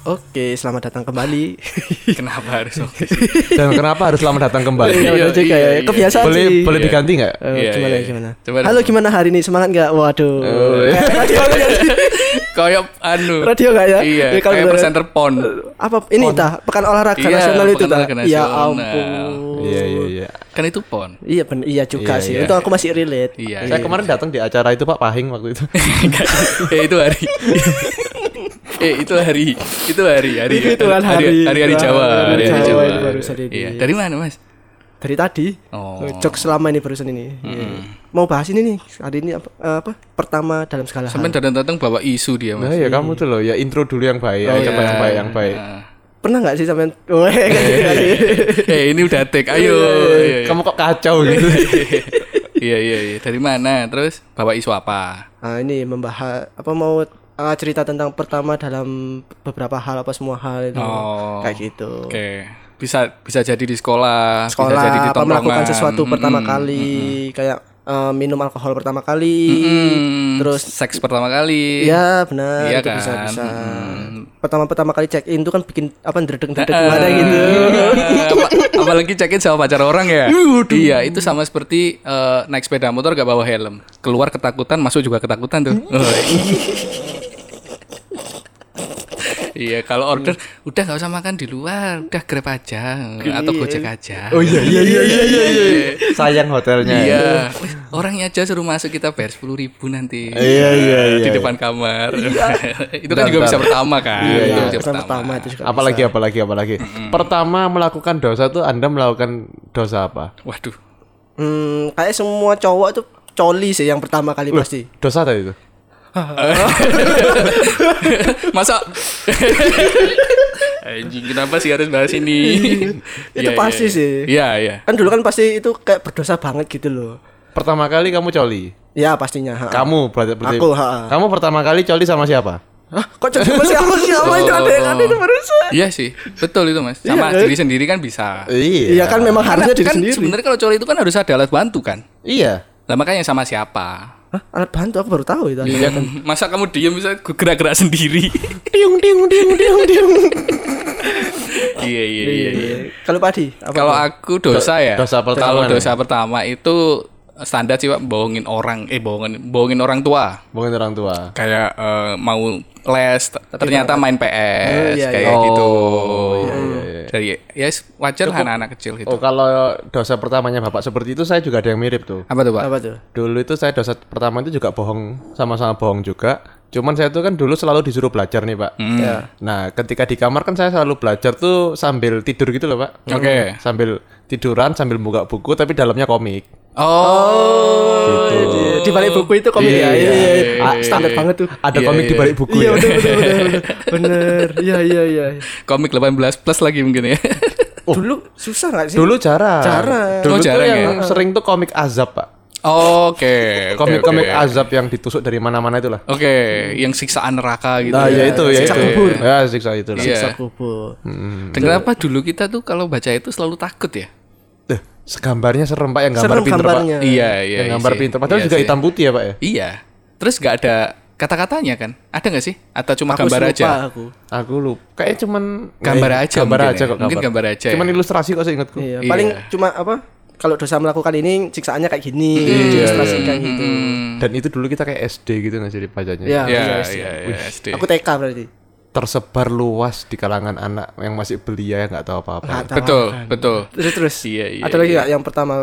Oke, selamat datang kembali. Kenapa harus oke? Dan kenapa harus selamat datang kembali? Ya Iya, juga iya, ya. iya. Kebiasaan boleh sih. boleh Iya. diganti nggak? Eh, Iya, gimana iya. gimana? Coba Halo gimana hari ini semangat nggak? Waduh. Oh, iya. Kayak radio? Kayak anu. radio nggak ya? Iya, Ya, kalau kayak presenter pon. Apa ini tah? Pekan olahraga Iya, nasional itu pekan tah. Ya ampun. Iya iya iya. Kan itu pon. Iya bener, iya juga Iya, sih. iya. Untung aku masih relate. Iya. Saya kemarin datang di acara itu Pak Pahing waktu itu. eh itu hari. eh itu hari. Itu hari. Hari. Itu hitungan hari. hari. Hari, hari Jawa. Hari, hari Jawa barusan ini. Iya. Dari mana, Mas? Dari tadi. Oh. Jok selama ini barusan ini. Iya. Mau bahas ini nih. Hari ini apa? eh, apa? Pertama dalam segala hal. Sampai datang-datang bawa isu dia, Nah Mas. ya kamu tuh loh ya intro dulu yang baik, Oh, aja iya. yang baik yang baik. Nah. Pernah nggak sih sampean? Weh, kayak gitu kali. Eh ini udah take. Ayo. Iya, Iya, iya. Kamu kok kacau gitu? Iya, iya, iya. Dari mana? Terus bawa isu apa? Ah ini membahas apa mau ah, cerita tentang pertama dalam beberapa hal apa semua hal itu Oh. kayak gitu. Oke. Bisa bisa jadi di sekolah, Sekolah bisa jadi di apa melakukan sesuatu pertama Mm-mm. kali kayak eh, minum alkohol pertama kali. Terus seks pertama kali. ya benar Iya kan? bisa bisa. Pertama-pertama kali check in itu kan bikin apa ndredeg-ndredeg Eh, gimana gitu. apa- apalagi cekin sama pacar orang ya. iya, itu sama seperti eh, naik sepeda motor gak bawa helm. Keluar ketakutan, masuk juga ketakutan tuh. Iya, kalau order udah gak usah makan di luar, udah grab aja atau gojek aja. Oh iya iya iya iya iya. iya. Sayang hotelnya. Iya, orangnya aja suruh masuk kita bayar sepuluh ribu nanti. Iya, iya, di iya. depan kamar. itu kan Bentar, juga bisa pertama kan. Iya, itu iya, bisa pertama, pertama itu juga Apalagi apalagi apalagi. Pertama melakukan dosa tuh Anda melakukan dosa apa? Waduh. Hmm, kayak semua cowok tuh coli sih yang pertama kali Loh, pasti. Dosa tadi itu. Masa Anjing kenapa sih harus bahas ini? Itu Iya, pasti iya, sih. Iya, iya. Kan dulu kan pasti itu kayak berdosa banget gitu loh. Pertama kali kamu coli. Ya pastinya. ha. Kamu berarti, berarti Aku, ha. Kamu pertama kali coli sama siapa? Hah? Kok jadi masih aku siapa itu ada yang ada itu barusan. Iya sih, betul itu mas. Sama Iya, kan? diri sendiri kan bisa. Iya kan memang harusnya diri kan sendiri. sebenarnya kalau coli itu kan harus ada alat bantu kan. Iya. Lah makanya sama siapa? Hah? Alat bantu aku baru tahu itu. Iya kan. Masa kamu diem bisa gerak-gerak sendiri? Tiung tiung tiung tiung tiung. iya iya iya. iya. Kalau Padi, apa? Kalau aku dosa ya. dosa pertama Kalau dosa pertama itu standar sih pak bohongin orang eh bohongin bohongin orang tua Bukan orang tua. kayak eh, mau les ternyata main PS Oh, iya, kayak iya. gitu Oh, iya, iya, iya. Dari ya wajar lah anak-anak kecil gitu Oh kalau dosa pertamanya bapak seperti itu saya juga ada yang mirip tuh. apa tuh pak apa tuh? Dulu itu saya dosa pertama itu juga bohong sama-sama bohong juga. Cuman saya tuh kan dulu selalu disuruh belajar nih pak. Hmm. Ya. Nah ketika di kamar kan saya selalu belajar tuh sambil tidur gitu loh pak. Oke. Sambil tiduran sambil buka buku tapi dalamnya komik. Oh Gitu. Di balik buku itu komik ya. Iya, iya, iya. Standar banget tuh. Ada Iya, komik di iya. balik buku Iya ya. bener bener bener bener. Bener. Iya iya iya. komik 18 plus lagi mungkin ya Dulu susah gak sih? Dulu jarang. Jarang. Dulu Oh, tuh jarang yang sering tuh komik azab pak. oke oke, Komik-komik azab yang ditusuk dari mana-mana itulah. oke yang siksaan neraka gitu Nah, ya itu ya siksa itu. kubur. Ya, siksa itu lah. Iya. Siksa kubur. Hmm. dan kenapa dulu kita tuh kalau baca itu selalu takut ya Eh, gambarnya serem Pak yang gambar Serem pinter gambarnya. Pak. iya iya yang iya gambar sih. pinter. Padahal Iya juga sih. hitam putih ya Pak ya. iya terus nggak ada kata-katanya kan ada nggak sih atau cuma Aku gambar lupa aja Aku. Aku lupa. Kayaknya cuman Gambar eh, aja Gambar mungkin aja ya. kok. Mungkin gambar aja ya. Cuman ilustrasi kok seingatku. Iya, Iya. paling cuma apa? Kalau dosa melakukan ini siksaannya kayak gini, diilustrasikan gitu. Hmm. Dan itu dulu kita kayak SD gitu nggak sih bacanya. Iya, Iya, iya, iya, iya, SD. Aku TK berarti. Tersebar luas di kalangan anak yang masih belia yang nggak tahu apa-apa. Tahu Betul, kan. betul. Terus terus. Iya, iya, Ada lagi nggak yang pertama?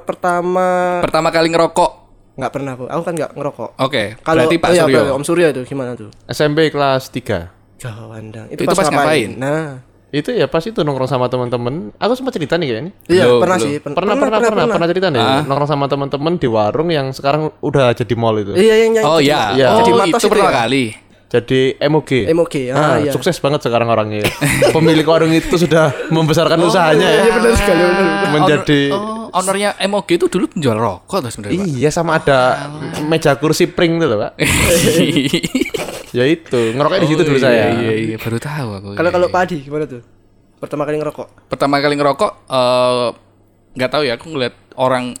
Pertama Pertama kali ngerokok. nggak pernah aku. Aku kan nggak ngerokok. Oke, Kalau berarti Pak oh iya, Suryo. Om Suryo tuh gimana tuh? SMP kelas 3. Gawandang. Itu pas ngapain? Nah, Itu ya pas itu nongkrong sama teman-teman. Aku sempat cerita nih kayaknya. iya Belum, pernah belum. sih. Pen- Pernah pernah pernah pernah, cerita nih. Nongkrong sama teman-teman di warung yang sekarang udah jadi mall itu. Iya yang yang Oh ya, Iya. oh Jadi itu itu pertama ya? kali. Jadi MOG. MOG, ah, Ah, iya. Sukses banget sekarang orangnya. Pemilik warung itu sudah membesarkan usahanya ya. Iya benar sekali benar. Menjadi Oh, ownernya MOG itu dulu penjual rokok tuh sebenarnya. Iya sama ada meja kursi pring tuh loh, Pak. ya itu, ngerokoknya di situ dulu iya, saya. Iya, iya, baru tahu aku. Kalau Iya, kalau iya. Pak Adi gimana tuh? Pertama kali ngerokok. pertama kali ngerokok eh, nggak tahu ya, aku ngeliat orang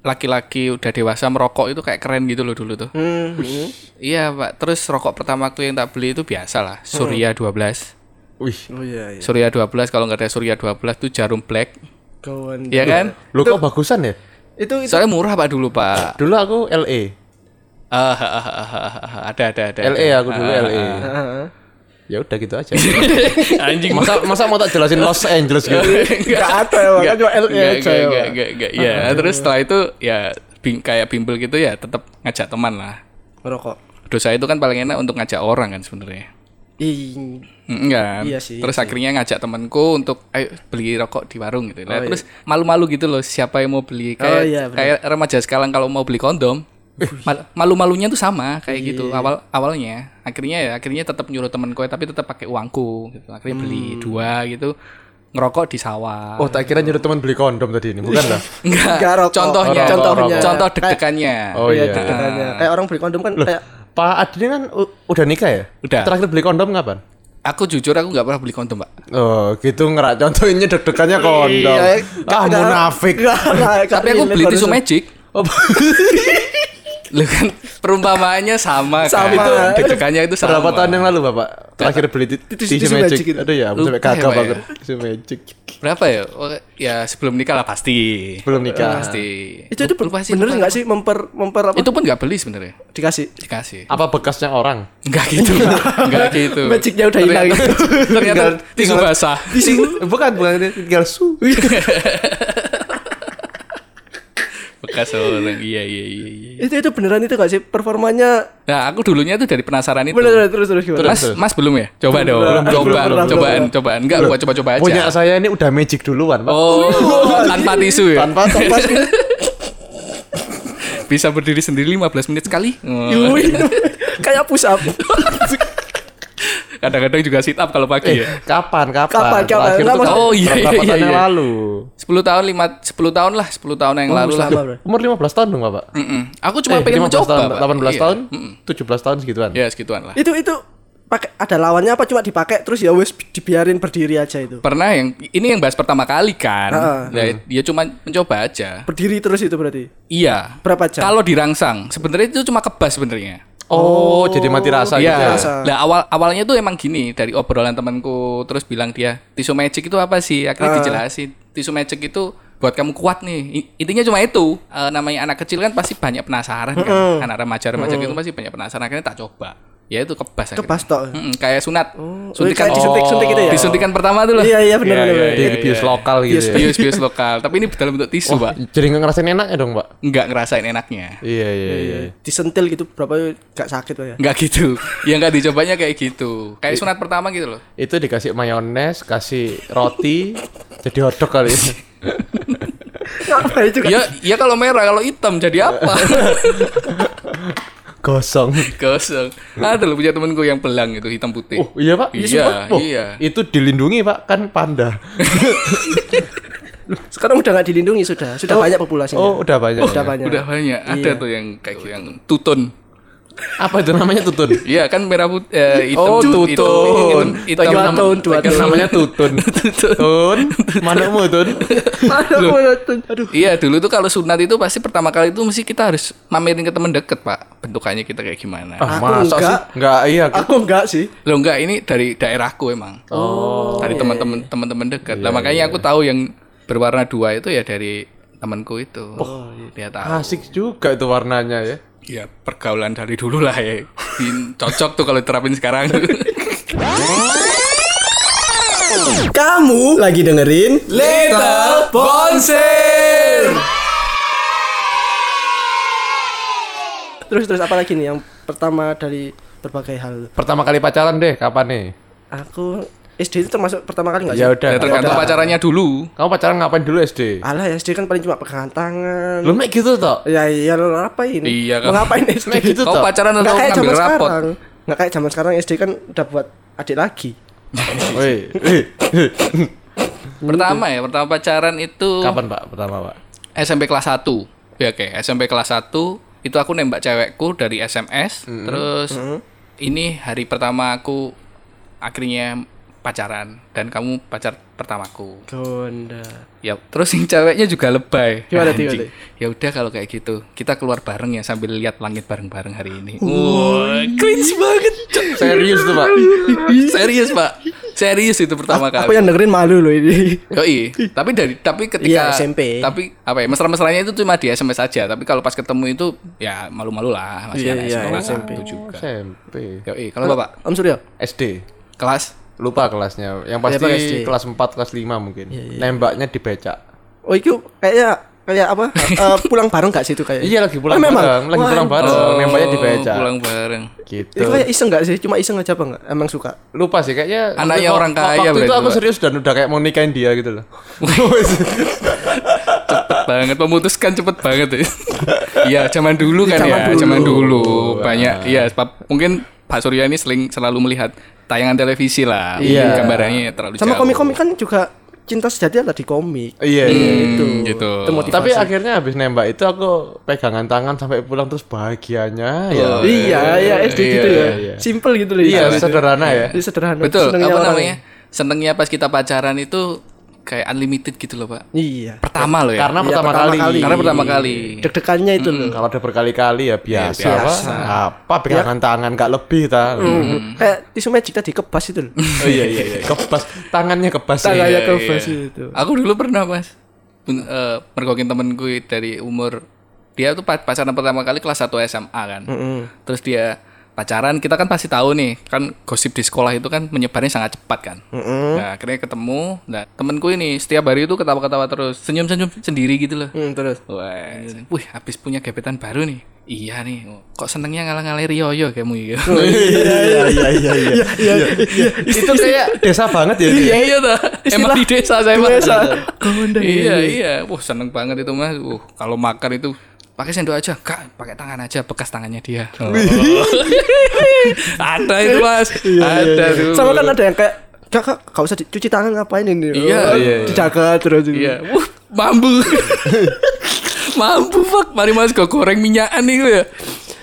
laki-laki udah dewasa merokok itu kayak keren gitu loh dulu tuh. Hmm. hmm. Iya, Pak. Terus rokok pertama aku yang tak beli itu biasa lah, Surya 12. Wih, Oh iya iya. Surya 12 kalau nggak ada Surya 12 tuh jarum black. Kawan. Iya kan? lu kok bagusan ya? Itu itu Soalnya murah Pak dulu, Pak. Dulu aku LE. Ah, ah, ah, ah, ah, ah, ada ada ada. LE aku dulu Ah, ah, LE. Heeh. Ya udah gitu aja. Anjing. masa masa mau tak jelasin Los Angeles gitu. Enggak ada ya, makanya cuma Enggak, aja enggak, ya. enggak, enggak, enggak. Ya, terus setelah itu ya bing, kayak bimbel gitu ya tetap ngajak teman lah. Merokok. Dosa itu kan paling enak untuk ngajak orang kan sebenarnya. Ih, Enggak. Iya sih, Terus iya akhirnya ngajak temanku untuk ayo beli rokok di warung gitu. Nah, Oh, terus malu-malu gitu loh siapa yang mau beli kayak Oh, iya, kayak remaja sekarang kalau mau beli kondom. mal- malu-malunya tuh sama kayak Iya. gitu awal awalnya akhirnya ya akhirnya tetap nyuruh temanku tapi tetap pakai uangku gitu akhirnya beli Hmm. dua gitu ngerokok di sawah Oh, tak kira nyuruh teman beli kondom tadi ini, bukan lah. enggak Enggak rokok. contohnya Rokok, Contohnya. contoh deg-degannya Oh iya, iya. deg-degannya. Kayak orang beli kondom kan kayak Pak Adi kan udah nikah ya? Udah. Terakhir beli kondom kapan? aku jujur aku nggak pernah beli kondom pak Oh, gitu ngerak contohnya deg-degannya kondom. Iya, ah, enggak- munafik. tapi aku beli tisu magic Oh, Lu kan perumpamaannya sama, Sama. kan. Itu deg-degannya itu sama. berapa tahun yang lalu, Bapak? Terakhir beli ti- Tisu- magic. magic itu. Aduh ya, sampai ya, kagak Pak, banget tisu magic. Berapa ya? Oh, ya sebelum nikah lah pasti. Belum nikah. Pasti. Itu itu Lupa sih, bener enggak sih memper memper apa? Itu pun nggak beli sebenarnya. Dikasih. Dikasih. Apa bekasnya orang? Enggak gitu. Enggak gitu. Magicnya udah hilang. Ternyata, ternyata tisu basah. Tisu. bukan, bukan tinggal su. Bekas orang. Iya, iya, iya, iya. Itu itu beneran itu enggak sih performanya? Nah, aku dulunya tuh dari penasaran itu. Bener terus terus gimana? Mas, Mas belum ya? Coba dong. belum, coba, belum, belum, cobaan, belum. cobaan. Enggak, buat coba-coba aja. Punya saya ini udah magic duluan, Pak. Oh, tanpa tisu ya? Tanpa tanpa Bisa berdiri sendiri 15 menit sekali. Kayak push up. Kadang-kadang juga sit up kalau pagi ya. Kapan, kapan? Kapan, kapan? Terakhir Mas. Oh, iya, iya, tahun yang iya. lalu? 10 tahun, 5, 10 tahun lah, 10 tahun yang lalu lah. Umur 15 tahun dong, Bapak? Mm-mm. Aku cuma Eh, pengen 15 mencoba, tahun, Pak. 18 Iya. tahun, Mm-mm. 17 tahun segituan. Ya, segituan lah. Itu itu pakai ada lawannya apa cuma dipakai terus ya wes dibiarin berdiri aja itu. Pernah yang ini yang bahas pertama kali kan. Heeh. Nah, dia cuma mencoba aja. Berdiri terus itu berarti. Iya. Berapa jam? Kalau dirangsang, sebenarnya itu cuma kebas sebenarnya. Oh, jadi mati rasa gitu Iya. ya? Rasa. Nah, awal awalnya tuh emang gini dari obrolan temanku terus bilang dia tisu magic itu apa sih? Akhirnya Ah. dijelasin. Tisu magic itu buat kamu kuat nih. Intinya cuma itu. Eh, namanya anak kecil kan pasti banyak penasaran kan. Anak remaja-remaja gitu pasti banyak penasaran. Akhirnya tak coba. Ya itu kebas. Kebas tok. Mm-mm, kayak sunat. Oh, Suntikan kayak disuntik-suntik gitu ya? Disuntikan pertama tuh loh. Iya, iya, benar, Iya, benar, iya, benar. Di iya, bius iya. lokal gitu ya? Bius bius lokal. Tapi ini dalam bentuk tisu, Pak. Jadi nggak ngerasain enaknya dong, Pak? Enggak ngerasain enaknya. Iya, iya, iya. Disentil gitu berapa gak sakit loh ya. Enggak gitu. Ya enggak dicobanya kayak gitu. Kayak sunat pertama gitu loh. Itu dikasih mayones, kasih roti, jadi hotdog kali. ya. Ya, ya kalau merah, kalau hitam jadi apa? Gosong. Kosong. Ada loh punya temenku yang belang itu hitam putih. Oh, iya, Pak? Iya, sumpah? Oh, iya. Itu dilindungi, Pak. Kan panda. Sekarang udah nggak dilindungi sudah. Sudah banyak populasinya. Oh, udah banyak. Udah banyak. Udah banyak. Ada tuh yang kayak gitu, yang tutun. Apa itu namanya tutun? Iya kan merah putih eh, hitam Oh, hitam- tutun. hitam- hitam- Dua nama- tahun, dua tahun. namanya tutun. Tun, manamu tun? Aduh. Iya dulu tuh kalau sunat itu pasti pertama kali itu mesti kita harus mamerin ke teman deket pak bentukannya kita kayak gimana. Ah, Aku masa enggak. sih? Enggak, iya. Aku enggak sih. Lo enggak ini dari daerahku emang. Oh. dari teman-teman teman-teman dekat. Nah makanya aku tahu yang berwarna dua itu ya dari temanku itu. Oh, dia tahu. Asik juga itu warnanya ya. Ya pergaulan dari dulu lah ya. Cocok tuh kalau diterapin sekarang. Kamu lagi dengerin Little Bonsir. terus terus apa lagi nih yang pertama dari berbagai hal. Pertama kali pacaran deh, kapan nih? Aku SD itu termasuk pertama kali nggak sih? Ya udah. Ya tergantung pacarannya dulu. Kamu pacaran ngapain dulu SD? Alah ya SD kan paling cuma pegangan tangan. Lu mek gitu toh? Ya iya lo ngapain? Iya, kan. Mau ngapain SD? Mek gitu Kau toh? pacaran Nggak atau kayak ngambil zaman rapot? sekarang. Nggak kayak zaman sekarang SD kan udah buat adik lagi. Woi. Pertama ya, pertama pacaran itu Kapan, Pak? Pertama, Pak? SMP kelas 1. Ya oke, SMP kelas 1 itu aku nembak cewekku dari SMS. Terus ini hari pertama aku akhirnya pacaran dan kamu pacar pertamaku. Gonda. Ya, terus yang ceweknya juga lebay. Gimana, gimana? Ya udah kalau kayak gitu, kita keluar bareng ya sambil lihat langit bareng-bareng hari ini. Wah, cringe banget. Serius tuh, Pak. Serius, Pak. Serius itu pertama Aku kali. yang dengerin malu loh ini. Yoi. Tapi dari tapi ketika Iya, SMP. Tapi apa ya? Mesra-mesranya itu cuma di SMS saja, tapi kalau pas ketemu itu ya malu-malu lah, masih anak iya, sekolah SMP. juga. SMP. Yoi. Kalau Bapak Om Suryo. SD. kelas Lupa kelasnya. Yang pasti Iya, Pak, SD. kelas 4, kelas 5 mungkin. Nembaknya di becak. Oh itu kayak kayak apa? Eh, pulang bareng gak sih itu kayak? Iya lagi pulang Oh, memang? bareng, lagi Wah, pulang bareng. Nembaknya di becak. pulang bareng. Gitu. Itu kayak iseng gak sih? Cuma iseng aja apa enggak? Emang suka. Lupa sih kayaknya Anaknya orang kaya Waktu itu aku serius dan udah kayak mau nikahin dia gitu loh. cepet banget memutuskan cepet banget ya. Iya, zaman dulu kan Zaman ya, dulu. zaman dulu banyak iya mungkin Pak Surya ini sering selalu melihat tayangan televisi lah. Iya. Gambarannya terlalu Sama jauh. komik-komik kan juga cinta sejati adalah di komik. Iya, iya. Itu. gitu. Itu motivasi. Tapi akhirnya habis nembak itu aku pegangan tangan sampai pulang terus bahagianya ya. Oh, iya, iya SD gitu Iya, ya. iya. Simple gitu loh. Iya, itu. sederhana ya. Itu sederhana. Betul, Senengnya apa orang. namanya? Senengnya pas kita pacaran itu kayak unlimited gitu loh, Pak. Iya. Pertama loh ya. Karena Iya, pertama, pertama kali. kali. Karena pertama kali. Deg-degannya itu loh. Kalau udah berkali-kali ya biasa. Iya, Apa? biasa. Apa pegangan tangan gak lebih ta. Hmm. Kayak tisu magic tadi kebas itu loh. Oh iya iya iya. Kebas tangannya kebas. Tangannya Iya, iya. kebas itu. Aku dulu pernah, Mas. Eh, mergokin temenku dari umur dia tuh pa- pacaran pertama kali kelas 1 SMA kan. Terus dia pacaran, kita kan pasti tahu nih, kan gosip di sekolah itu kan menyebarnya sangat cepat kan. Nah, akhirnya ketemu. Nah, temenku ini setiap hari itu ketawa-ketawa terus, senyum-senyum sendiri gitu loh. Hmm, terus. Wah, wih, habis punya gebetan baru nih. Iya nih, kok senengnya ngalah-ngalahi Rioyo kamu gitu. Iya iya iya iya. iya. Itu kayak desa banget ya. Iya iya dah. Emang di desa saya mah. Desa. Iya iya. Wah seneng banget itu mas. Uh kalau makan itu pakai sendok aja, kak pakai tangan aja bekas tangannya dia. Oh. ada itu mas. ada tuh. Sama kan ada yang kayak Kak, kak, gak usah dicuci tangan ngapain ini? Iya, Oh, iya, iya. Dijaga terus. Iya. Wah mampu. mampu fuck. Mari mas gue goreng minyakan nih ya.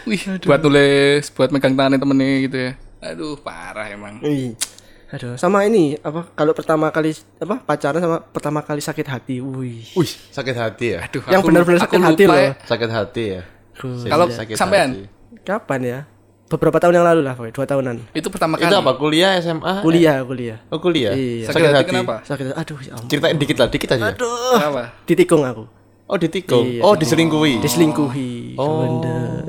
Wih, buat nulis, buat megang tangannya temennya gitu ya. Aduh, parah emang. Ih. Aduh, sama ini apa kalau pertama kali apa pacaran sama pertama kali sakit hati. Wih. Wih, sakit hati ya. Aduh, Yang aku- benar-benar sakit hati loh. ya. Sakit hati ya. Kalau Sakit sampean hati. Kapan ya? Beberapa tahun yang lalu lah, pokoknya dua tahunan. itu pertama kali. Itu apa? Kuliah SMA? Kuliah, kuliah. Oh kuliah. Iya. Sakit hati kenapa? Sakit aduh ya ampun. Ceritain dikit lah, dikit aja. Kenapa? Ditikung aku. Oh ditikung. Iya. Oh diselingkuhi. Diselingkuhi. Oh. Bunda.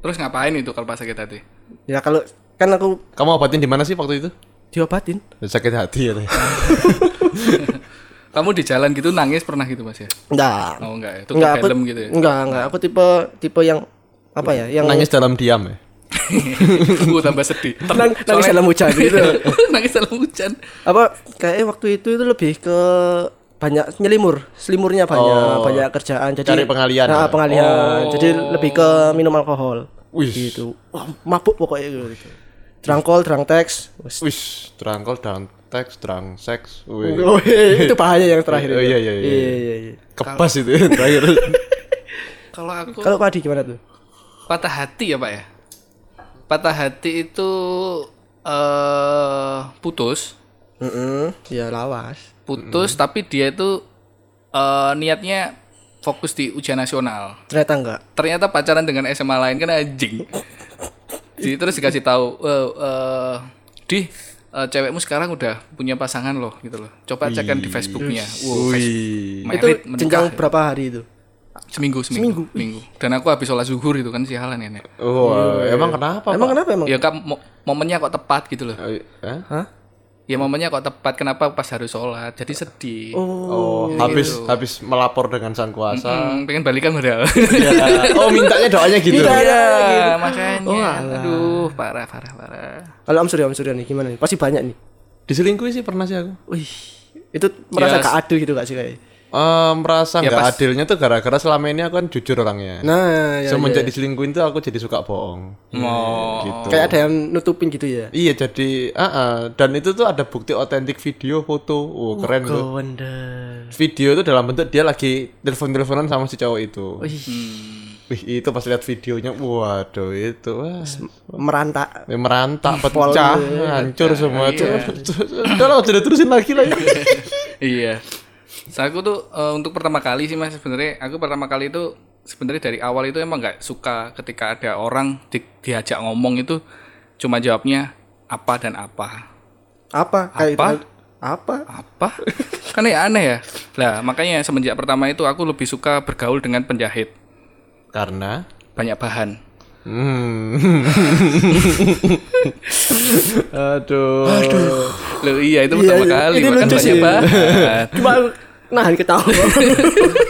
Terus ngapain itu kalau pas sakit hati? Ya kalau kan aku Kamu obatin di mana sih waktu itu? Diobatin. Sakit hati ya. Kamu di jalan gitu nangis pernah gitu mas ya? Enggak. Oh enggak ya? Itu Enggak, aku, film gitu ya? enggak, enggak. Aku tipe tipe yang apa ya? Yang Nangis dalam diam ya. Gue tambah sedih. Nang- nangis dalam hujan gitu. nangis dalam hujan. apa kayak waktu itu itu lebih ke banyak nyelimur, selimurnya banyak, Oh. banyak kerjaan. Jadi Cari pengalian Nah, ya? pengalian. Jadi lebih ke minum alkohol. Wih. Gitu. Wah, mabuk pokoknya gitu. Drangkol, drang teks. Wih, terangkol, terang teks, terang seks. Wih. Oh, itu bahaya yang terakhir. Oh, itu. iya, iya, iya. iya, iya. Kebas itu ya, terakhir. Kalau aku Kalau Pak Adi gimana tuh? patah hati ya pak ya? Patah hati itu eh putus, Heeh, ya lawas. putus tapi dia itu eh niatnya fokus di ujian nasional. Ternyata enggak. Ternyata pacaran dengan SMA lain kan anjing. Jadi terus dikasih tahu, eh eh, di eh, cewekmu sekarang udah punya pasangan loh gitu loh. Coba cek kan di Facebooknya. Wow, Wih. itu jenjang ya. berapa hari itu? seminggu seminggu seminggu dan aku habis sholat zuhur itu kan sialan ya Nek. Oh, emang kenapa? Emang Pak? kenapa emang? ya kan mo- momennya kok tepat gitu loh eh? Hah? Ya momennya kok tepat kenapa pas harus sholat jadi sedih Oh, Oh, habis habis melapor dengan sang kuasa. Hmm, pengen balikan modal Ya. Oh, mintanya doanya gitu. iya makanya Oh, alah. aduh parah parah parah kalau Om Surya, Om Surya nih gimana nih? Pasti banyak nih. Diselingkuhi sih pernah sih aku. Wih, itu merasa Ya, gak adil gitu gak sih kayak? Eh, merasa Ya, nggak pas- adilnya tuh gara-gara selama ini aku kan jujur orangnya. Nah, ya, Semenjak ya. diselingkuhin tuh aku jadi suka bohong. mau Gitu. kayak ada yang nutupin gitu ya. Iya jadi, ah ah. dan itu tuh ada bukti otentik video, foto, oh keren tuh. Video itu dalam bentuk dia lagi telepon-teleponan sama si cowok itu. Wih, Wih itu pas lihat videonya, waduh itu wah, merantak. ya merantak, pecah, hancur semua. Udah lah, udah terusin lagi lah. ya. iya. So, aku tuh eh, untuk pertama kali sih mas sebenarnya aku pertama kali itu sebenarnya dari awal itu emang nggak suka ketika ada orang di- diajak ngomong itu cuma jawabnya apa dan apa Apa? Kayak Apa? itu- apa? apa kan ya aneh ya lah makanya semenjak pertama itu aku lebih suka bergaul dengan penjahit Karena banyak bahan Hmm. Aduh. Aduh. Loh, iya itu Iya, pertama iya. kali Ini makan lucu banyak sih. bahan Cuma nahan ketawa.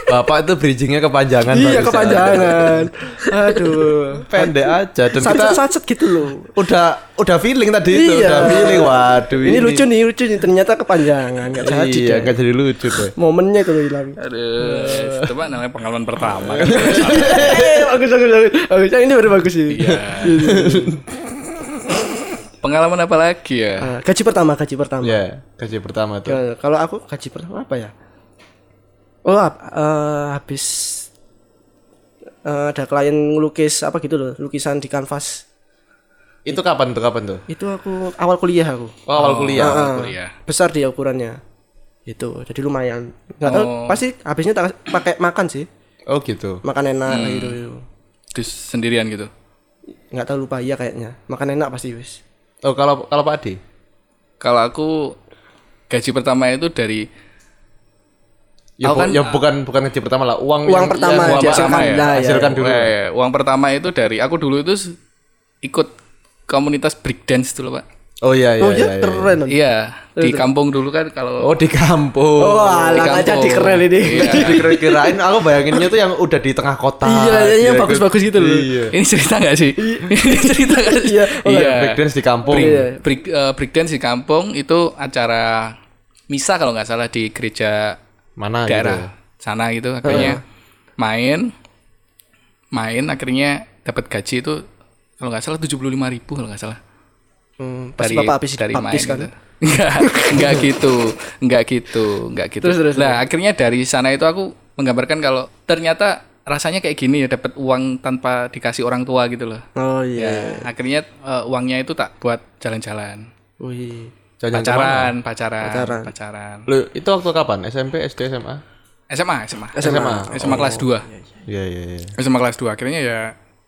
Bapak itu bridgingnya kepanjangan iya barusan. kepanjangan. Aduh. Pendek aja dan kita Sacet-sacet gitu loh. udah udah feeling tadi itu, Iya. udah feeling. Waduh Ini lucu nih, lucu nih. Ternyata kepanjangan. Gak jadi Iya, nggak jadi lucu deh. Momennya itu hilang. aduh itu mah namanya pengalaman pertama kan Eh, bagus, bagus, bagus. Bagus. Ini baru bagus sih. Iya. pengalaman apa lagi ya Ah, gaji pertama, gaji pertama. Ya, gaji pertama tuh. Kalau aku gaji pertama apa ya? Oh, eh, habis eh, ada klien ngelukis apa gitu loh, lukisan di kanvas. Itu kapan tuh? Kapan tuh? Itu aku awal kuliah aku. Oh, awal kuliah. Ah, kuliah. Besar dia ukurannya. Itu, jadi lumayan. Nggak tahu, Oh. pasti habisnya tak- pakai makan sih. Oh gitu. Makan enak gitu, gitu. Terus sendirian gitu Nggak tahu lupa iya kayaknya. Makan enak pasti wis. Oh kalau kalau Pak Adi? kalau aku gaji pertama itu dari Ya, Aku kan- ya bukan bukan gaji pertama lah, uang Uang yang- pertama yang- uang pertama ya, Nah, hasilkan dulu. Eh, eh, uang pertama itu dari aku dulu itu ikut komunitas breakdance dulu pak Oh iya iya Oh iya. ya, iya. keren. iya di kampung dulu kan kalau Oh di kampung. Oh, alah kampung. aja di keren ini. Iya. Dikira-kirain aku bayanginnya tuh yang udah di tengah kota. Iya, iya, yang Kira-kira- bagus-bagus gitu loh. Iya. ini cerita nggak sih ini cerita nggak sih Iya, oh, iya Breakdance di kampung. break, Iya. break, eh, breakdance di kampung itu acara misa kalau nggak salah di gereja Mana daerah gitu. sana gitu akhirnya main main akhirnya dapat gaji itu kalau nggak salah tujuh ribu kalau nggak salah Hmm, pasti bapak habis dari main kan. gitu. Enggak, enggak gitu, enggak gitu, enggak gitu. Terus, terus, nah, akhirnya dari sana itu aku menggambarkan kalau ternyata rasanya kayak gini ya dapat uang tanpa dikasih orang tua gitu loh. Oh iya. Ya, akhirnya eh, uangnya itu tak buat jalan-jalan. Wih. Jalan Pacaran, pacaran, Pacaran. pacaran. Lu itu waktu kapan? SMP, SD, SMA? SMA, SMA. SMA. SMA kelas 2. Iya iya iya. SMA kelas 2 akhirnya ya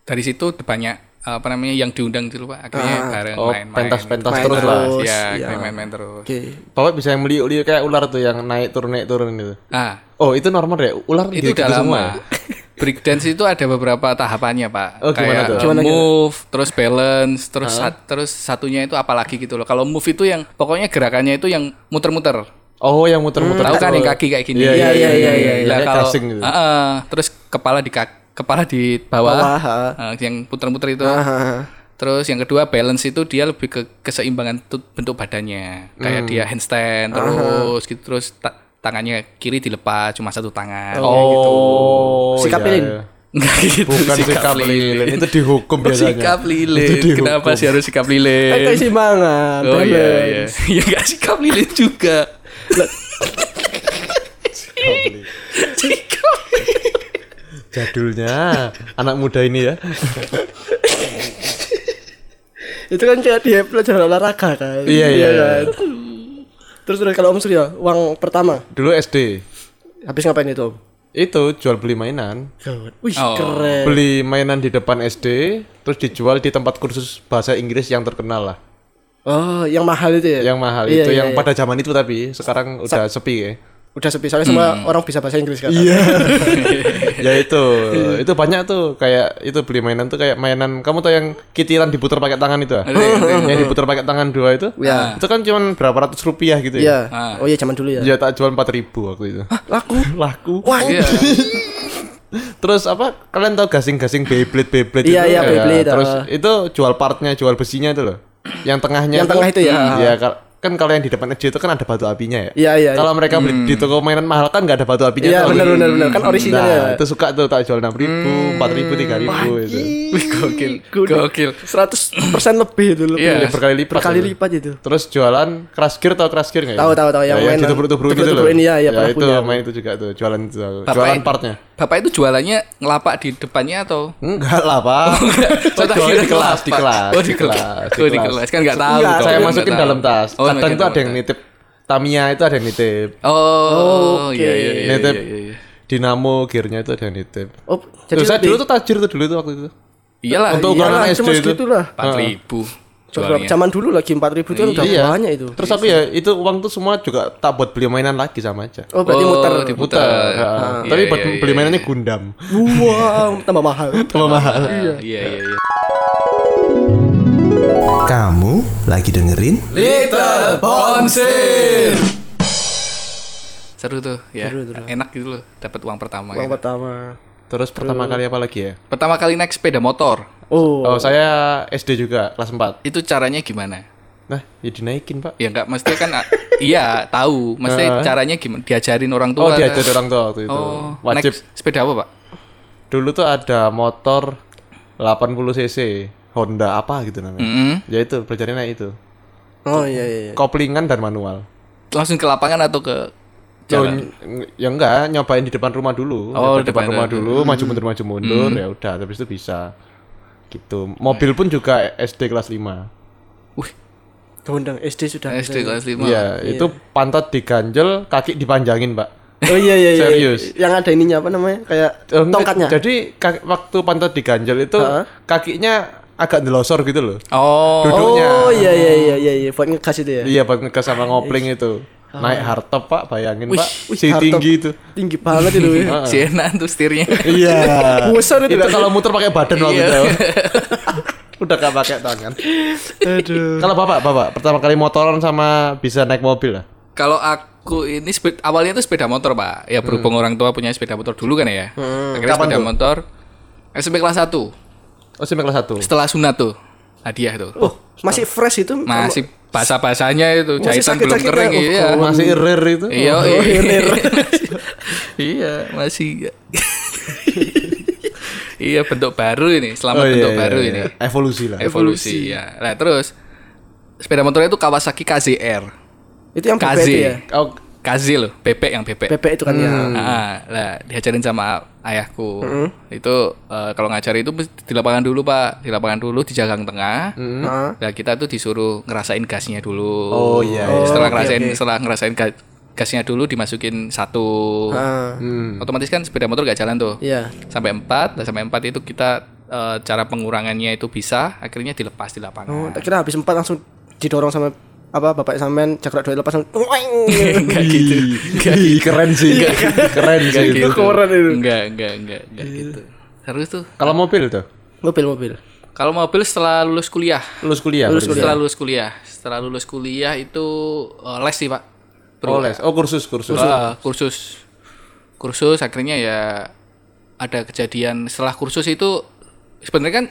dari situ banyak apa namanya yang diundang dulu Pak. Akhirnya bareng Oh, main-main. pentas-pentas Main terus lah. terus. Iya, Iya. akhirnya main-main terus. Oke. Bapak bisa yang meliuk-liuk kayak ular tuh yang naik turun naik turun gitu. Ah, Oh, itu normal ya? Ular itu gitu udah semua. lama. Breakdance itu ada beberapa tahapannya pak. Oh, Kayak tuh? uh, Gimana, move, terus balance, terus sat- terus satunya itu apalagi gitu loh. Kalau move itu yang pokoknya gerakannya itu yang muter-muter. Oh, yang muter-muter. Tahu kan yang kaki kayak gini? Iya, iya, iya, iya, iya, iya. Lah, Kayak kalau gitu. Ah, ah. terus kepala di kaki, kepala di bawah, Bawah. Ah, yang puter-puter itu. Ah, Terus yang kedua balance itu dia lebih ke keseimbangan tu- bentuk badannya. Kayak dia handstand terus gitu terus ta- tangannya kiri dilepas cuma satu tangan. Oh, Sikap iya, lilin. iya. Enggak gitu. Bukan sikap lilin, itu dihukum Oh, biasanya. sikap Itu lilin. dihukum. Kenapa sih harus sikap Kan lilin? keseimbangan. Oh iya iya. Ya enggak sikap lilin juga. Sikap lilin. Jadulnya anak muda ini ya. Itu kan kayak dia pelajaran olahraga kan. Iya, iya, kan? Terus terus kalau Om Surya, uang pertama Dulu SD. habis ngapain itu Om? Itu jual beli mainan. Wih, Oh. keren. Beli mainan di depan SD, terus dijual di tempat kursus bahasa Inggris yang terkenal lah. Oh, yang mahal itu ya? Yang mahal Iya, itu iya, yang iya. pada zaman itu tapi sekarang udah sepi ya. Udah sepi soalnya semua orang bisa bahasa Inggris kan. Iya. ya itu, itu banyak tuh kayak itu beli mainan tuh kayak mainan kamu tau yang kitiran diputar pakai tangan itu ah? yang diputar pakai tangan dua itu. Iya. Itu kan cuma berapa ratus rupiah gitu Iya. ya. Oh iya zaman dulu ya. Ya tak jual empat ribu waktu itu. Laku. Laku. Wah, Iya. Terus apa? Kalian tahu gasing-gasing Beyblade Beyblade Iya, itu? iya, Beyblade, Terus ah. itu jual partnya, jual besinya itu loh. Yang tengahnya Yang tengah itu ya? Iya, kan kalau yang di depan SD itu kan ada batu apinya ya. Iya, iya, Kalau mereka beli di toko mainan mahal kan nggak ada batu apinya. Iya, benar benar benar. Kan orisinal ya. Nah, itu suka tuh tak jual enam ribu, empat ribu, tiga ribu itu. Wih gokil. Gokil. 100% lebih itu lebih. Iya. Ya, berkali lipat. Berkali itu. lipat itu. Terus jualan crash gear tau crash gear nggak ya? Tahu, tahu, tahu, yang Ya, mainan ditubruk-tubruk gitu loh. tubruk-tubrukin, iya, iya, ya, itu punya. main itu juga tuh, jualan itu. Bapak Jualan partnya. Bapak itu jualannya ngelapak di depannya atau? Enggak lah, Pak. Saya tak jualan di kelas, di kelas. Oh di kelas. Oh di kelas kan nggak tahu. Saya masukin dalam tas. Oh, Kadang masukin tuh ada yang nitip Tamiya itu ada yang nitip. Oh, iya iya iya. nitip iya, iya. dinamo gearnya itu ada yang nitip. Oh, Jadi saya dulu tuh tajir tuh dulu tuh waktu itu. Iyalah, Untuk iya. ukuran SD itu. segitulah. 4000 Beberapa jualnya. zaman dulu lagi 4000 itu kan udah Iya. banyak itu. Terus aku ya itu uang tuh semua juga tak buat beli mainan lagi sama aja. Oh, berarti Oh, muter. diputar. Putar. ya. Iya, Tapi iya, buat iya, beli iya. mainannya Gundam. Wow, tambah mahal. Tambah mahal. Iya iya iya. Kamu lagi dengerin? Little Bonsir. Seru tuh ya. Enak gitu loh dapat uang pertama. Uang gitu. pertama. Terus pertama kali apa lagi ya? Pertama kali naik sepeda motor. Oh, Oh, saya SD juga kelas 4. Itu caranya gimana? Nah, ya dinaikin, Pak. Ya enggak mesti kan ah, iya tahu, mesti caranya gimana? Diajarin orang tua. Oh, diajar orang tua waktu itu. Oh, Wajib. naik sepeda apa, Pak? Dulu tuh ada motor 80 cc Honda apa gitu namanya. Mm-mm. Ya itu belajarnya naik itu. oh iya iya. iya. Koplingan dan manual. Langsung ke lapangan atau ke jalan? ya enggak, nyobain di depan rumah dulu. Oh, di depan depan- rumah dulu, maju mundur maju mundur, ya udah, habis itu bisa. Gitu. Mobil pun juga SD kelas 5. Wih, Gondang SD sudah. SD kelas 5. Iya, itu pantat diganjel, kaki dipanjangin, Pak. Oh iya iya iya. Serius. Yang ada ininya apa namanya? Kayak Eh, tongkatnya. Jadi kaki- waktu pantat diganjel itu Heeh. kakinya agak ndelosor gitu loh. Oh, Duduknya. Oh iya iya iya iya iya buat ngegas itu ya. Iya, buat ngegas sama ngopling itu. Naik hardtop, Pak, bayangin, Pak. wih, si hardtop. tinggi itu. Tinggi banget itu. ya. si enak tuh setirnya. Iya. Besar itu. itu kalau muter pakai badan waktu Iya. itu. Udah gak pakai tangan. Aduh. Kalau Bapak, Bapak pertama kali motoran sama bisa naik mobil lah. Kalau aku ini spe- awalnya itu sepeda motor, Pak. Ya berhubung orang tua punya sepeda motor dulu kan ya. Akhirnya Kapan sepeda tuh? motor SMP kelas 1. Oh, sampai kelas 1. Setelah sunat tuh. Hadiah tuh. Oh, masih fresh itu. Masih basah-basahnya itu, Masih jahitan belum sakit-sakitnya. kering Oh, iya. Masih rare itu. Iya, Oh, iya. iya, masih Iya, bentuk baru ini, selamat Oh, iya, bentuk iya, baru iya. ini. Evolusi lah. Evolusi ya. Nah, terus sepeda motornya itu Kawasaki KZR. Itu yang KZ. Ya. Oh, KZ loh, bebek yang bebek. PP itu kan ya. Ah, lah diajarin sama ayahku. Itu eh, kalau ngajar itu di lapangan dulu, Pak. Di lapangan dulu di jagang tengah. Heeh. Nah, kita tuh disuruh ngerasain gasnya dulu. Oh, iya, iya. Setelah Oh, ngerasain oke. setelah ngerasain ga- gasnya dulu dimasukin satu. Ah, hmm. Otomatis kan sepeda motor gak jalan tuh. Iya. Sampai empat, nah sampai empat itu kita eh, cara pengurangannya itu bisa, akhirnya dilepas di Oh, lapangan. tak kira habis empat langsung didorong sama apa bapak sampean cakra dua lepas langsung Enggak gitu. Enggak Ih, keren sih. keren Enggak sih gitu. itu. keren itu. Enggak, enggak, enggak, enggak gitu. Terus tuh. Kalau mobil tuh, mobil mobil Kalau mobil setelah lulus kuliah, lulus kuliah. Lulus berarti. setelah lulus kuliah, setelah lulus kuliah itu eh, les sih pak. Oh, les. Oh, kursus, kursus. Ah, kursus, kursus. Akhirnya ya ada kejadian setelah kursus itu sebenarnya kan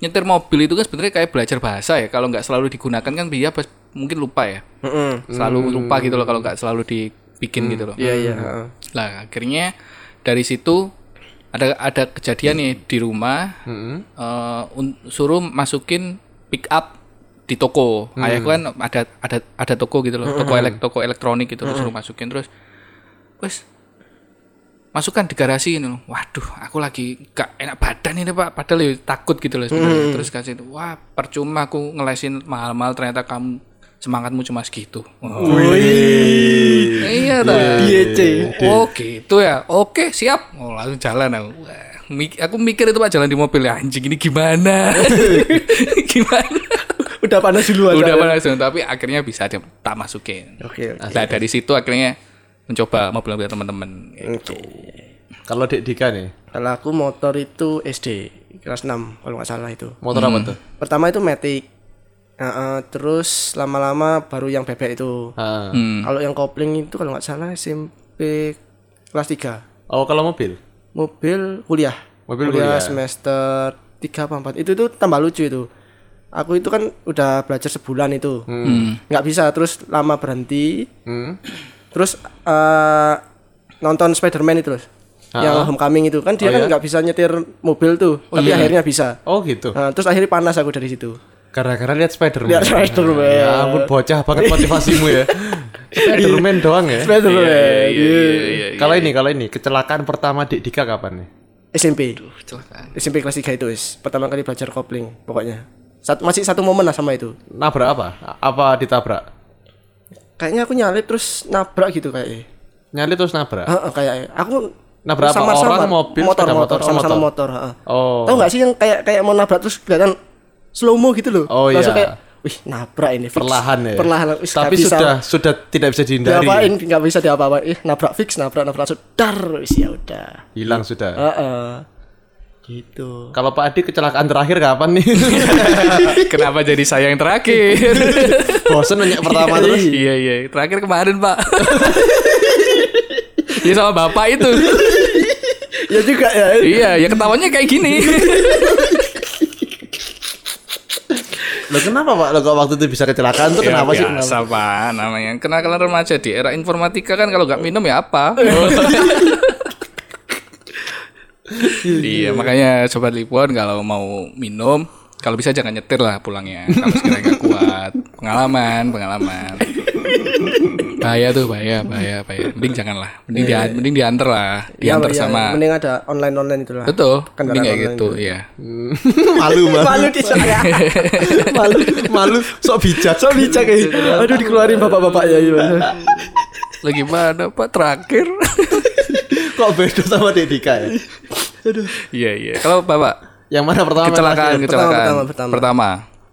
nyetir mobil itu kan sebenarnya kayak belajar bahasa ya. Kalau nggak selalu digunakan kan dia pas- mungkin lupa ya. Heeh. Selalu lupa gitu loh kalau nggak selalu dibikin gitu loh. iya iya heeh. Lah akhirnya dari situ ada ada kejadian nih di rumah eh, un- suruh masukin pick up di toko. Ayahku kan ada ada ada toko gitu loh, toko elek toko elektronik gitu loh, suruh masukin terus wes masukkan di garasi ini loh. Waduh, aku lagi gak enak badan ini pak, padahal ya takut gitu loh sebenarnya. Terus kasih itu, wah percuma aku ngelesin mahal-mahal ternyata kamu semangatmu cuma segitu. Iya dah. Oh gitu ya. Oke siap. Oh langsung jalan aku. Wah, mik- aku mikir itu pak jalan di mobil ya anjing ini gimana? gimana? udah panas dulu Udah langsung tapi akhirnya bisa di- tak masukin. oke oke Nah dari situ akhirnya mencoba mobil-mobil teman-teman. Gitu. Kalau Dek Dika nih, kalau aku motor itu SD kelas 6 kalau nggak salah itu motor apa tuh? pertama itu Matic Heeh, terus lama-lama baru yang bebek itu. Ah. Hmm. kalau yang kopling itu kalau nggak salah SMP kelas 3 Oh, kalau mobil? mobil kuliah. Mobil kuliah. semester 3 apa 4 itu tuh tambah lucu itu. Aku itu kan udah belajar sebulan itu. Nggak bisa terus lama berhenti. Hmm. terus eh, nonton Spiderman itu loh yang homecoming itu. Kan dia kan nggak bisa nyetir mobil tuh tapi akhirnya bisa. Oh, gitu. Nah, terus akhirnya panas aku dari situ Gara-gara lihat Spider-Man. lihat Spiderman Ya ampun bocah banget motivasimu ya. Spider-Man doang ya. Spiderman Iya, Kalau ini, kalau ini kecelakaan pertama Dek Dika kapan nih? SMP Kecelakaan. SMP kelas 3 itu wis pertama kali belajar kopling pokoknya Sat- masih satu momen lah sama itu Nabrak apa? Apa ditabrak? kayaknya aku nyalip terus nabrak gitu kayaknya. Nyali terus nabrak. Heeh, kayaknya. Aku Nabrak apa? sama-sama- Orang, mobil, motor, sepeda motor, motor, oh, sama-sama motor. motor, heeh. Oh. Tahu nggak sih yang kayak kayak mau nabrak terus kelihatan slow mo gitu loh. Oh, Langsung iya. kayak wih nabrak ini fix. Perlahan ya. Perlahan. Wis, Tapi bisa sudah sudah tidak bisa dihindari. diapain nggak bisa diapa-apain. Ih, nabrak fix, nabrak nabrak langsung dar wis ya udah. Hilang sudah. Heeh. Gitu. Kalau Pak Adi kecelakaan terakhir kapan nih? Kenapa jadi saya yang terakhir? Bosen nanya pertama terus. iya iya, terakhir kemarin pak. Iya sama bapak itu. Ya juga ya. iya, ya ketawanya kayak gini. Loh kenapa Pak? Loh kok waktu itu bisa kecelakaan tuh Ya, kenapa sih? biasa pak, namanya kenakalan remaja di era informatika kan kalau nggak minum ya apa? iya makanya sobat Lipon kalau mau minum kalau bisa jangan nyetir lah pulangnya kalau sekiranya nggak kuat pengalaman pengalaman bahaya tuh bahaya bahaya bahaya mending jangan lah mending dia mending diantar lah Ya, diantar ya, sama mending ada online online itu lah. betul mending kayak gitu itu. ya malu Mbak. Malu di saya. malu malu sok bijak. So bijak ya. Aduh dikeluarin bapak-bapak ya. iya. lagi mana pak terakhir kok beda sama Dedika ya? iya iya kalau bapak Yang mana pertama? kecelakaan kecelakaan pertama, pertama. pertama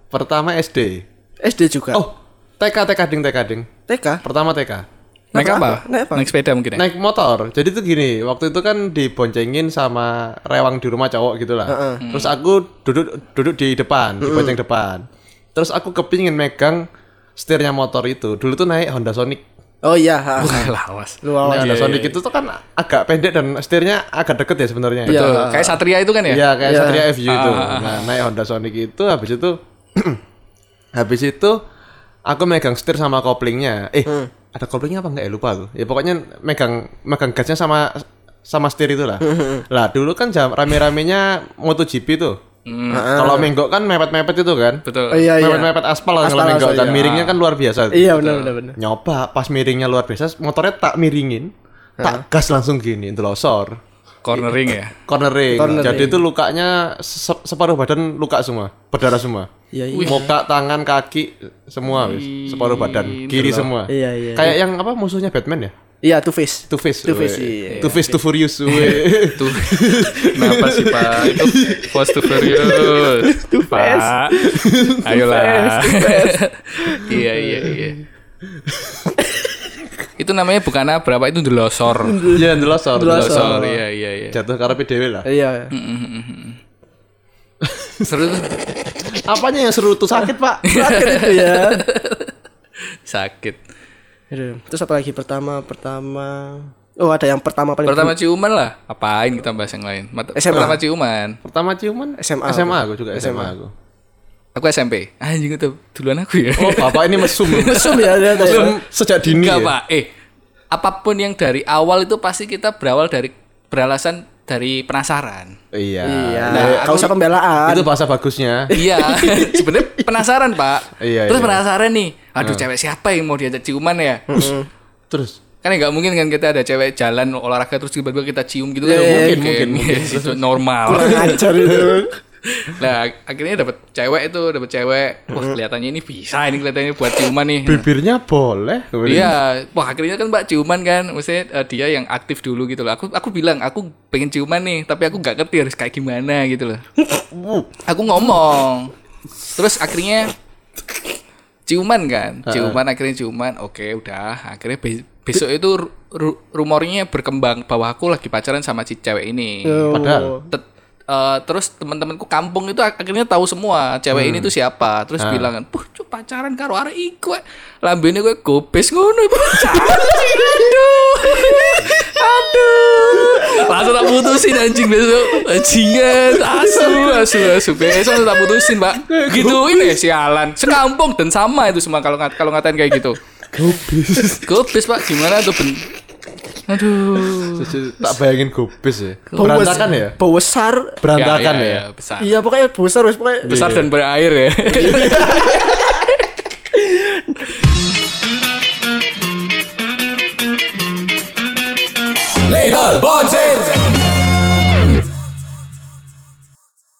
Pertama SD. SD juga. Oh, TK TK ding TK ding. TK. Pertama TK. naik apa? apa Naik apa? naik sepeda mungkin ya Naik motor. Jadi tuh gini, waktu itu kan diboncengin sama rewang di rumah cowok gitu lah. Terus aku duduk duduk di depan, di bonceng depan. Terus aku kepingin megang setirnya motor itu. Dulu tuh naik Honda Sonic. Oh iya. ha. lah awas Luar. Naik Honda Sonic itu tuh kan agak pendek dan setirnya agak deket ya sebenarnya. Iya. Betul. kayak Satria itu kan ya Iya kayak Iya. Satria FU itu. Nah, naik Honda Sonic itu habis itu habis itu aku megang setir sama koplingnya. Eh, ada koplingnya apa enggak ya lupa aku. Ya pokoknya megang megang gasnya sama sama setir itu lah. lah dulu kan jam rame-ramenya MotoGP tuh. Kalau menggok kan mepet-mepet itu kan. betul Oh iya iya. Mepet-mepet aspal lah kalau Aspal, menggok kan iya. miringnya kan luar biasa. Iya benar benar benar. Nyoba pas miringnya luar biasa, motornya tak miringin, tak gas langsung gini, ndelosor cornering ya cornering. Cornering. Jadi itu lukanya se- separuh badan luka semua, berdarah semua. Iya iya. Muka, tangan, kaki semua wis, separuh badan, kiri semua. Iya iya. Kayak yang apa musuhnya Batman ya? Iya Two Face. Two Face. Two Face, weh. iya. Two Face, Two Furious. weh. Tuh. Kenapa sih Pak? Itu Fast to Furious. Pak. Ayolah. iya iya iya. itu namanya bukan berapa itu delosor. Iya, ndelosor. Delosor. Iya iya iya. Jatuh karepe dhewe lah. Iya. Seru tuh. Apanya yang seru tuh sakit, Pak? Sakit itu ya. Sakit. Aduh. Terus apa lagi pertama pertama Oh ada yang pertama paling Pertama ciuman lah. Apain kita bahas yang lain? Mat- SMA. Pertama ciuman. Pertama ciuman SMA SMA aku juga SMA aku. Aku SMP. Anjing itu duluan aku ya. Oh, Bapak ini mesum. Mesum ya tuh. mesum sejak dini. Enggak, ya? Pak. Eh, apa pun yang dari awal itu pasti kita berawal dari beralasan dari penasaran. Iya. Iya. Nah, Kau usah pembelaan. itu bahasa bagusnya. iya, sebenarnya penasaran, Pak. Iya, Terus iya. penasaran nih. Aduh, cewek siapa yang mau diajak ciuman ya? Terus kan nggak mungkin kan kita ada cewek jalan olahraga terus tiba-tiba kita cium gitu kan Iya, nggak iya, mungkin, mungkin, kan? mungkin. itu normal Kurang ajar itu. nah akhirnya dapat cewek itu dapat cewek. Wah kelihatannya ini bisa ini kelihatannya buat ciuman nih. Bibirnya boleh. Iya, wah akhirnya kan Mbak ciuman kan, maksudnya eh, dia yang aktif dulu gitu loh. Aku aku bilang aku pengen ciuman nih, tapi aku nggak ngerti harus kayak gimana gitu loh. aku ngomong, terus akhirnya ciuman kan, ciuman akhirnya ciuman, oke udah, akhirnya be- besok itu ru- ru- rumornya berkembang bahwa aku lagi pacaran sama si cewek ini. Padahal Eh, terus teman-temanku kampung itu ak- akhirnya tahu semua cewek ini tuh siapa. Terus bilang kan puh cuk, pacaran karo arek iku eh." lambene kowe gopes ngono. Iku aduh. Aduh. Langsung tak putusin anjing besok. Bajingan. Asu asu asu. Besok tak putusin mbak. Gituin ya sialan. Sekampung dan sama itu semua kalau ngat kalau ngatain kayak gitu. Gopes gopes pak. Gimana tuh ben Aduh. tak bayangin gobes ya. Berantakan ya? Besar. Berantakan iya, iya, ya. Iya, ya, ya. Besar. Iya pokoknya besar wis pokoknya. Besar dan berair ya. Little Bonce